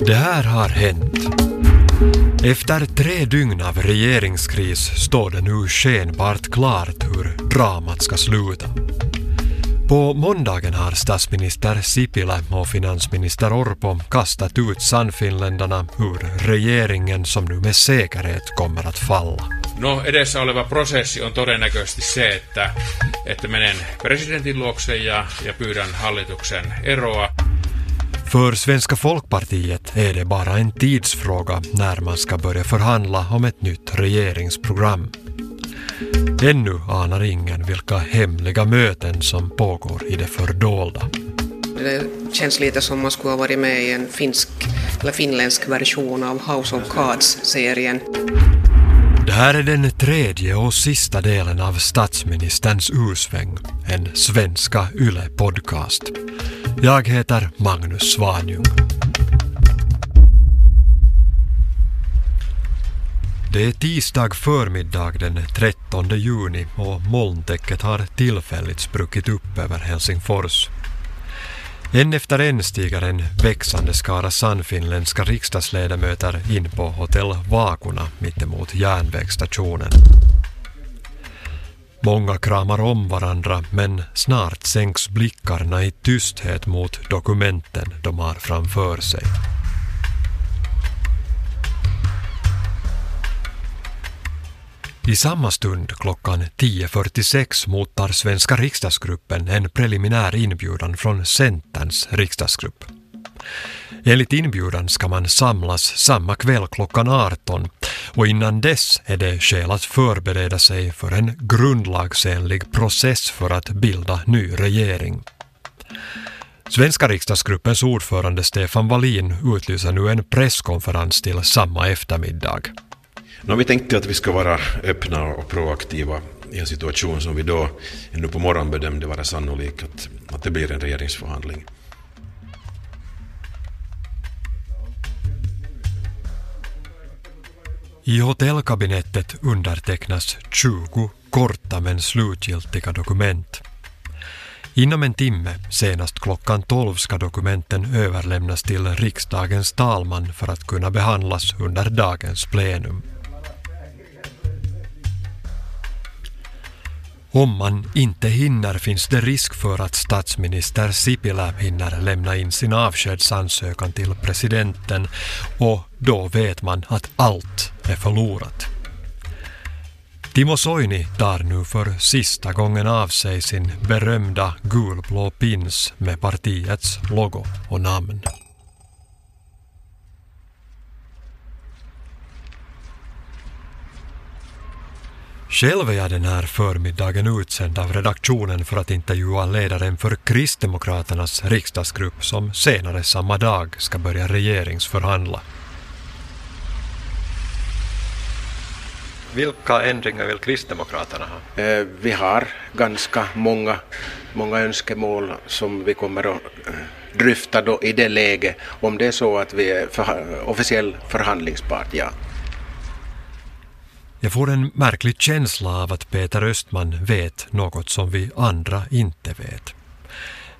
Det här har hänt. Efter tre dygn av regeringskris står det nu skenbart klart hur dramat ska sluta. På måndagen har statsminister Sipilä och finansminister Orpo kastat ut Sannfinländarna ur regeringen som nu med säkerhet kommer att falla. No edessä oleva prosessi on todennäköisesti se, että, että menen presidentin luokse ja, ja pyydän hallituksen eroa. För Svenska folkpartiet är det bara en tidsfråga när man ska börja förhandla om ett nytt regeringsprogram. Ännu anar ingen vilka hemliga möten som pågår i det fördolda. Det känns lite som man skulle ha varit med i en finsk eller finländsk version av House of Cards-serien. Det här är den tredje och sista delen av statsministerns ursväng, en svenska YLE-podcast. Jag heter Magnus Svanjung. Det är tisdag förmiddag den 13 juni och molntäcket har tillfälligt spruckit upp över Helsingfors. En efter en stiger en växande skara sannfinländska riksdagsledamöter in på hotell Vakuna mittemot järnvägsstationen. Många kramar om varandra men snart sänks blickarna i tysthet mot dokumenten de har framför sig. I samma stund klockan 10.46 mottar svenska riksdagsgruppen en preliminär inbjudan från Centerns riksdagsgrupp. Enligt inbjudan ska man samlas samma kväll klockan 18 och innan dess är det skäl att förbereda sig för en grundlagsenlig process för att bilda ny regering. Svenska riksdagsgruppens ordförande Stefan Wallin utlyser nu en presskonferens till samma eftermiddag. No, vi tänkte att vi ska vara öppna och proaktiva i en situation som vi då ännu på morgonen bedömde vara sannolik att, att det blir en regeringsförhandling. I hotellkabinettet undertecknas 20 korta men slutgiltiga dokument. Inom en timme, senast klockan 12, ska dokumenten överlämnas till riksdagens talman för att kunna behandlas under dagens plenum. Om man inte hinner finns det risk för att statsminister Sipilä hinner lämna in sin avskedsansökan till presidenten och då vet man att allt är förlorat. Timo Soini tar nu för sista gången av sig sin berömda gulblå pins med partiets logo och namn. Själv är jag den här förmiddagen utsänd av redaktionen för att intervjua ledaren för Kristdemokraternas riksdagsgrupp som senare samma dag ska börja regeringsförhandla. Vilka ändringar vill Kristdemokraterna ha? Eh, Vi har ganska många, många önskemål som vi kommer att eh, dryfta då i det läget om det är så att vi är för, officiell förhandlingspart, ja. Jag får en märklig känsla av att Peter Östman vet något som vi andra inte vet.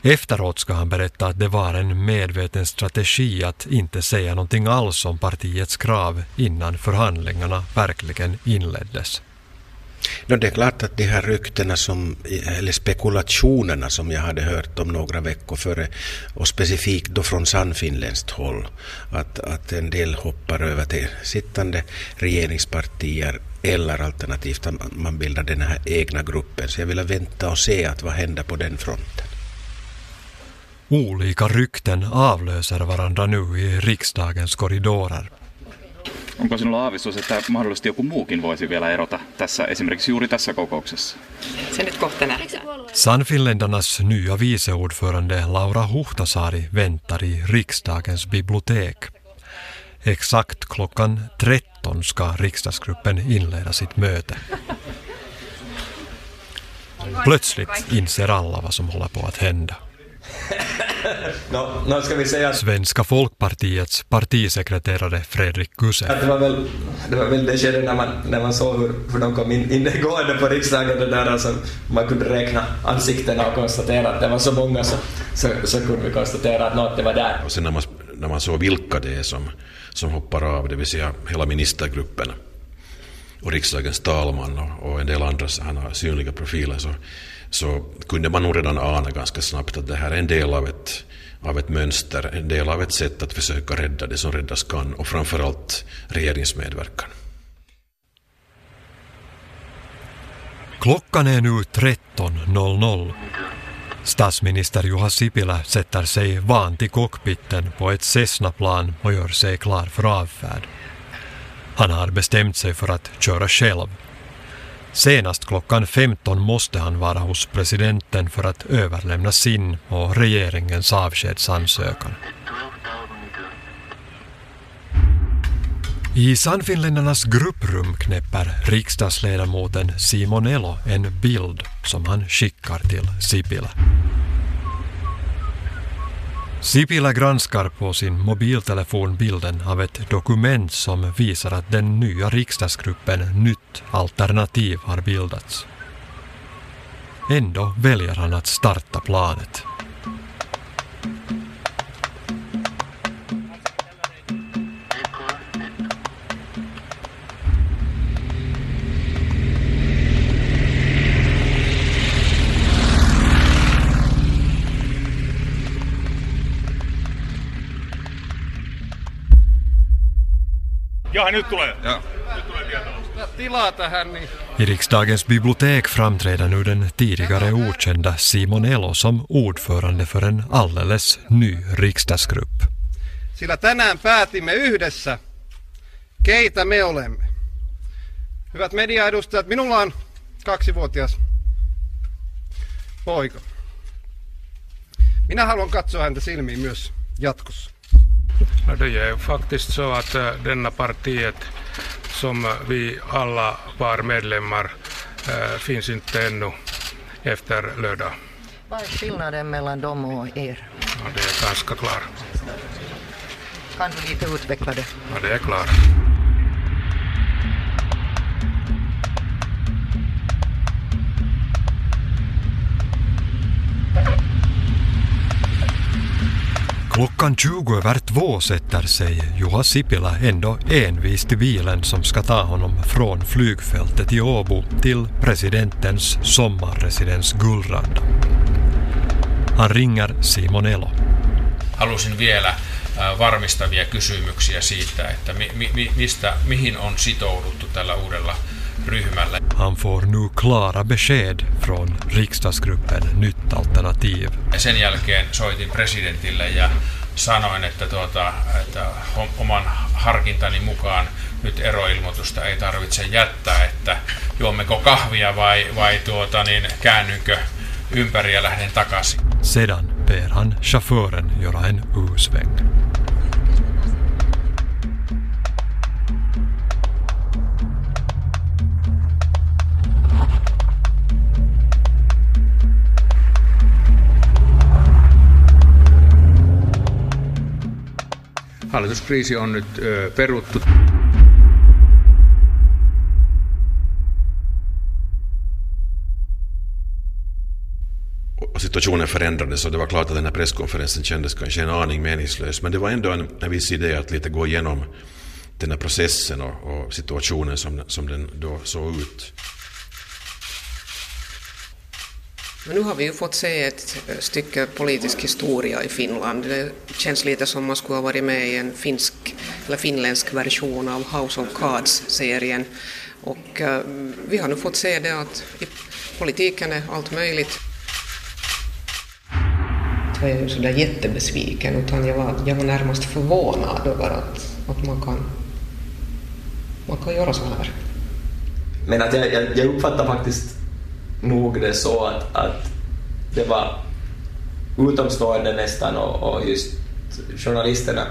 Efteråt ska han berätta att det var en medveten strategi att inte säga någonting alls om partiets krav innan förhandlingarna verkligen inleddes. No, det är klart att de här ryktena som, eller spekulationerna som jag hade hört om några veckor före och specifikt då från sannfinländskt håll att, att en del hoppar över till sittande regeringspartier eller alternativt att man bildar den här egna gruppen. Så jag vill vänta och se att vad händer på den fronten. Olika rykten avlöser varandra nu i riksdagens korridorer. Onko sinulla aavistus, että mahdollisesti joku muukin voisi vielä erota tässä, esimerkiksi juuri tässä kokouksessa? Se nyt kohta nähdään. Sannfinländarnas nya viceordförande Laura Huhtasaari väntar i riksdagens bibliotek. Exakt klockan 13 ska riksdagsgruppen inleda sitt möte. Plötsligt inser alla vad som håller på att hända. No, no ska vi säga att Svenska folkpartiets partisekreterare Fredrik Kusse. att det var väl det, var väl det skedet när man, när man såg hur, hur de kom in, in gående på riksdagen, det där alltså, man kunde räkna ansiktena och konstatera att det var så många så, så, så kunde vi konstatera att något det var där. Och sen när man när man såg vilka det är som, som hoppar av, det vill säga hela ministergruppen och riksdagens talman och, och en del andra sådana synliga profiler så, så kunde man nog redan ana ganska snabbt att det här är en del av ett, av ett mönster, en del av ett sätt att försöka rädda det som räddas kan och framförallt regeringsmedverkan. Klockan är nu 13.00. Statsminister Juha Sipilä sätter sig vant i cockpiten på ett Cessna-plan och gör sig klar för avfärd. Han har bestämt sig för att köra själv. Senast klockan 15 måste han vara hos presidenten för att överlämna sin och regeringens avskedsansökan. I Sannfinländarnas grupprum knäpper riksdagsledamoten Simon Elo en bild som han skickar till Sipilä. Sipilä granskar på sin mobiltelefon bilden av ett dokument som visar att den nya riksdagsgruppen Nytt alternativ har bildats. Ändå väljer han att starta planet. Ja, nyt tulee. Ja. Tilaa tähän, niin I riksdagens bibliotek framträder nu den tidigare okända Simon Elo som ordförande för en alldeles ny riksdagsgrupp. sillä tänään päätimme yhdessä, keitä me olemme. Hyvät mediaedustajat, minulla on kaksivuotias poika. Minä haluan katsoa häntä silmiin myös jatkossa. Ja, det är faktiskt så att äh, denna partiet som vi alla var medlemmar äh, finns inte ännu efter lördag. Vad är skillnaden mellan dem och er? Ja, det är ganska klart. Kan du lite utveckla det? Ja, det är klart. Klockan 20 över två sätter sig Juha Sipilä ändå envist i bilen som ska ta honom från flygfältet i Åbo till presidentens sommarresidens Gullranda. Han ringer Simon Elo. Halusin vielä äh, varmistavia kysymyksiä siitä, että mi, mi, mistä, mihin on sitouduttu tällä uudella ryhmällä. Han får nu klara besked från riksdagsgruppen Nytt alternativ. Ja sen jälkeen soitin presidentille ja sanoin, että, tuota, että oman harkintani mukaan nyt eroilmoitusta ei tarvitse jättää, että juommeko kahvia vai, vai tuota, niin käännynkö ympäri ja lähden takaisin. Sedan ber han chauffören göra en. Hallituskriisi on nyt peruttu. situationen förändrades och det var klart att den här presskonferensen kändes kanske en aning meningslös. Men det var ändå en, en viss idé att lite gå igenom den här processen och, och situationen som, som den då såg ut. Men nu har vi ju fått se ett stycke politisk historia i Finland. Det känns lite som man skulle ha varit med i en finsk eller finländsk version av House of Cards-serien. Och uh, vi har nu fått se det att i politiken är allt möjligt. Jag är ju sådär jättebesviken utan jag var, jag var närmast förvånad över att, att man, kan, man kan göra så här. Men att jag, jag, jag uppfattar faktiskt nog det så att, att det var utomstående nästan och, och just journalisterna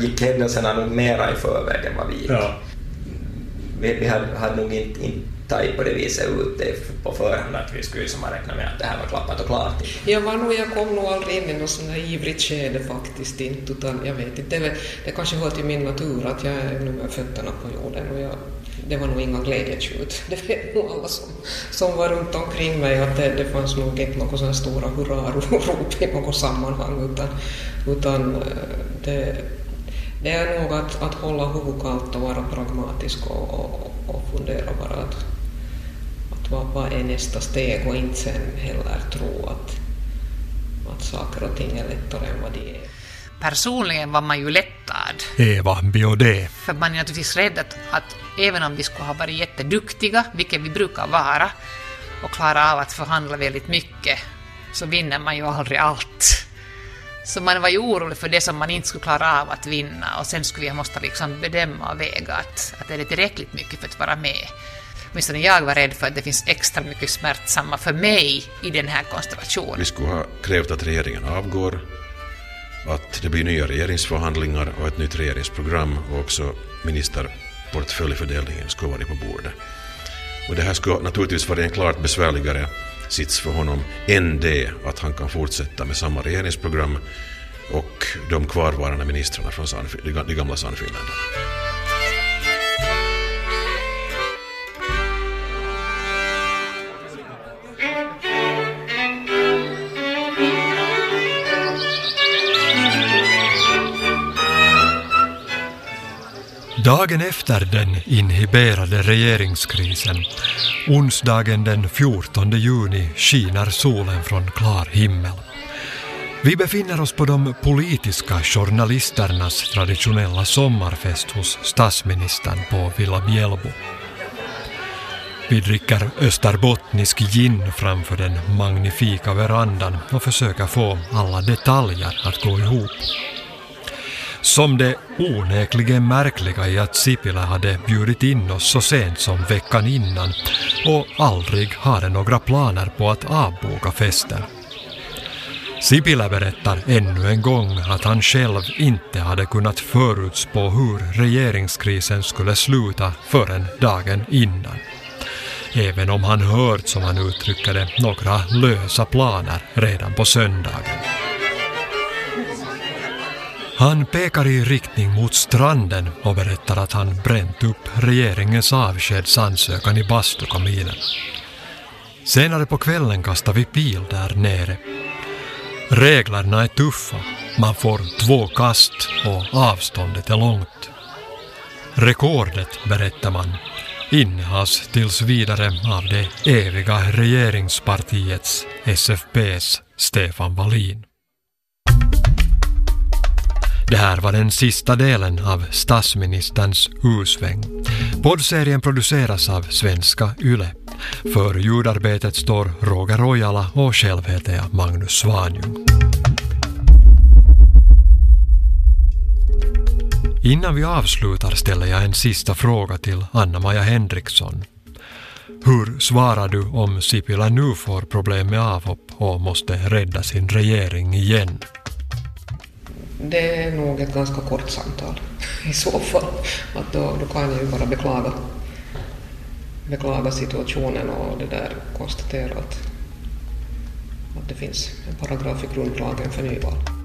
gick händelserna nog mera i förväg än vad vi gick. Ja. Vi, vi hade, hade nog inte, inte tagit på det viset ut det på förhand att vi skulle som räkna med att det här var klappat och klart. Jag, var nog, jag kom nog aldrig in i något sånt här ivrigt skede faktiskt inte, utan jag vet inte, det, det kanske hör till min natur att jag är nu med fötterna på jorden och jag, det var nog inga glädjetjut. Det vet nog alla som, som var runt omkring mig att det, det fanns nog inte några sådana stora hurrarop i något sammanhang utan, utan eh, det, det är nog att, att hålla huvudet kallt och vara pragmatisk och, och, och fundera bara att, att vad, vad är nästa steg och inte sen heller tro att, att saker och ting är lättare än vad de är. Personligen var man ju lättad. Eva Biodé. För man är naturligtvis rädd att, att även om vi skulle ha varit jätteduktiga, vilket vi brukar vara, och klara av att förhandla väldigt mycket, så vinner man ju aldrig allt. Så man var ju orolig för det som man inte skulle klara av att vinna och sen skulle vi måste liksom bedöma och väga att, att är det tillräckligt mycket för att vara med. Åtminstone jag var rädd för att det finns extra mycket smärtsamma för mig i den här konstellationen. Vi skulle ha krävt att regeringen avgår, att det blir nya regeringsförhandlingar och ett nytt regeringsprogram och också minister portföljfördelningen skulle vara på bordet. Och det här skulle naturligtvis vara en klart besvärligare sits för honom än det att han kan fortsätta med samma regeringsprogram och de kvarvarande ministrarna från de gamla Sannfinländarna. Dagen efter den inhiberade regeringskrisen, onsdagen den 14 juni, skiner solen från klar himmel. Vi befinner oss på de politiska journalisternas traditionella sommarfest hos statsministern på Villa Bjällbo. Vi dricker österbottnisk gin framför den magnifika verandan och försöker få alla detaljer att gå ihop. Som det onekligen märkliga i att Sipilä hade bjudit in oss så sent som veckan innan och aldrig hade några planer på att avboka festen. Sipilä berättar ännu en gång att han själv inte hade kunnat förutspå hur regeringskrisen skulle sluta förrän dagen innan. Även om han hört, som han uttrycker det, några lösa planer redan på söndagen. Han pekar i riktning mot stranden och berättar att han bränt upp regeringens avskedsansökan i bastukaminen. Senare på kvällen kastar vi pil där nere. Reglerna är tuffa. Man får två kast och avståndet är långt. Rekordet, berättar man, innehas tills vidare av det eviga regeringspartiets, SFPs, Stefan Wallin. Det här var den sista delen av statsministerns U-sväng. Poddserien produceras av Svenska Yle. För ljudarbetet står Roger Ojala och själv heter jag Magnus Svanjung. Innan vi avslutar ställer jag en sista fråga till Anna-Maja Henriksson. Hur svarar du om Sipilä nu får problem med avhopp och måste rädda sin regering igen? Det är nog ett ganska kort samtal i så fall. Att då, då kan jag ju bara beklaga, beklaga situationen och det där konstatera att, att det finns en paragraf i grundlagen för nyval.